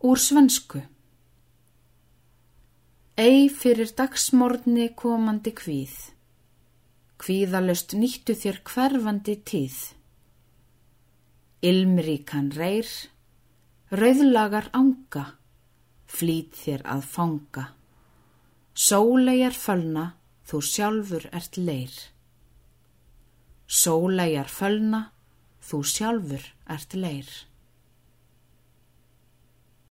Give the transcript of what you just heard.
Úr svensku Ei fyrir dagsmorni komandi kvíð, kvíðalust nýttu þér hverfandi tíð. Ilmríkan reyr, rauðlagar ánga, flýt þér að fanga. Sólegar fölna, þú sjálfur ert leir. Sólegar fölna, þú sjálfur ert leir.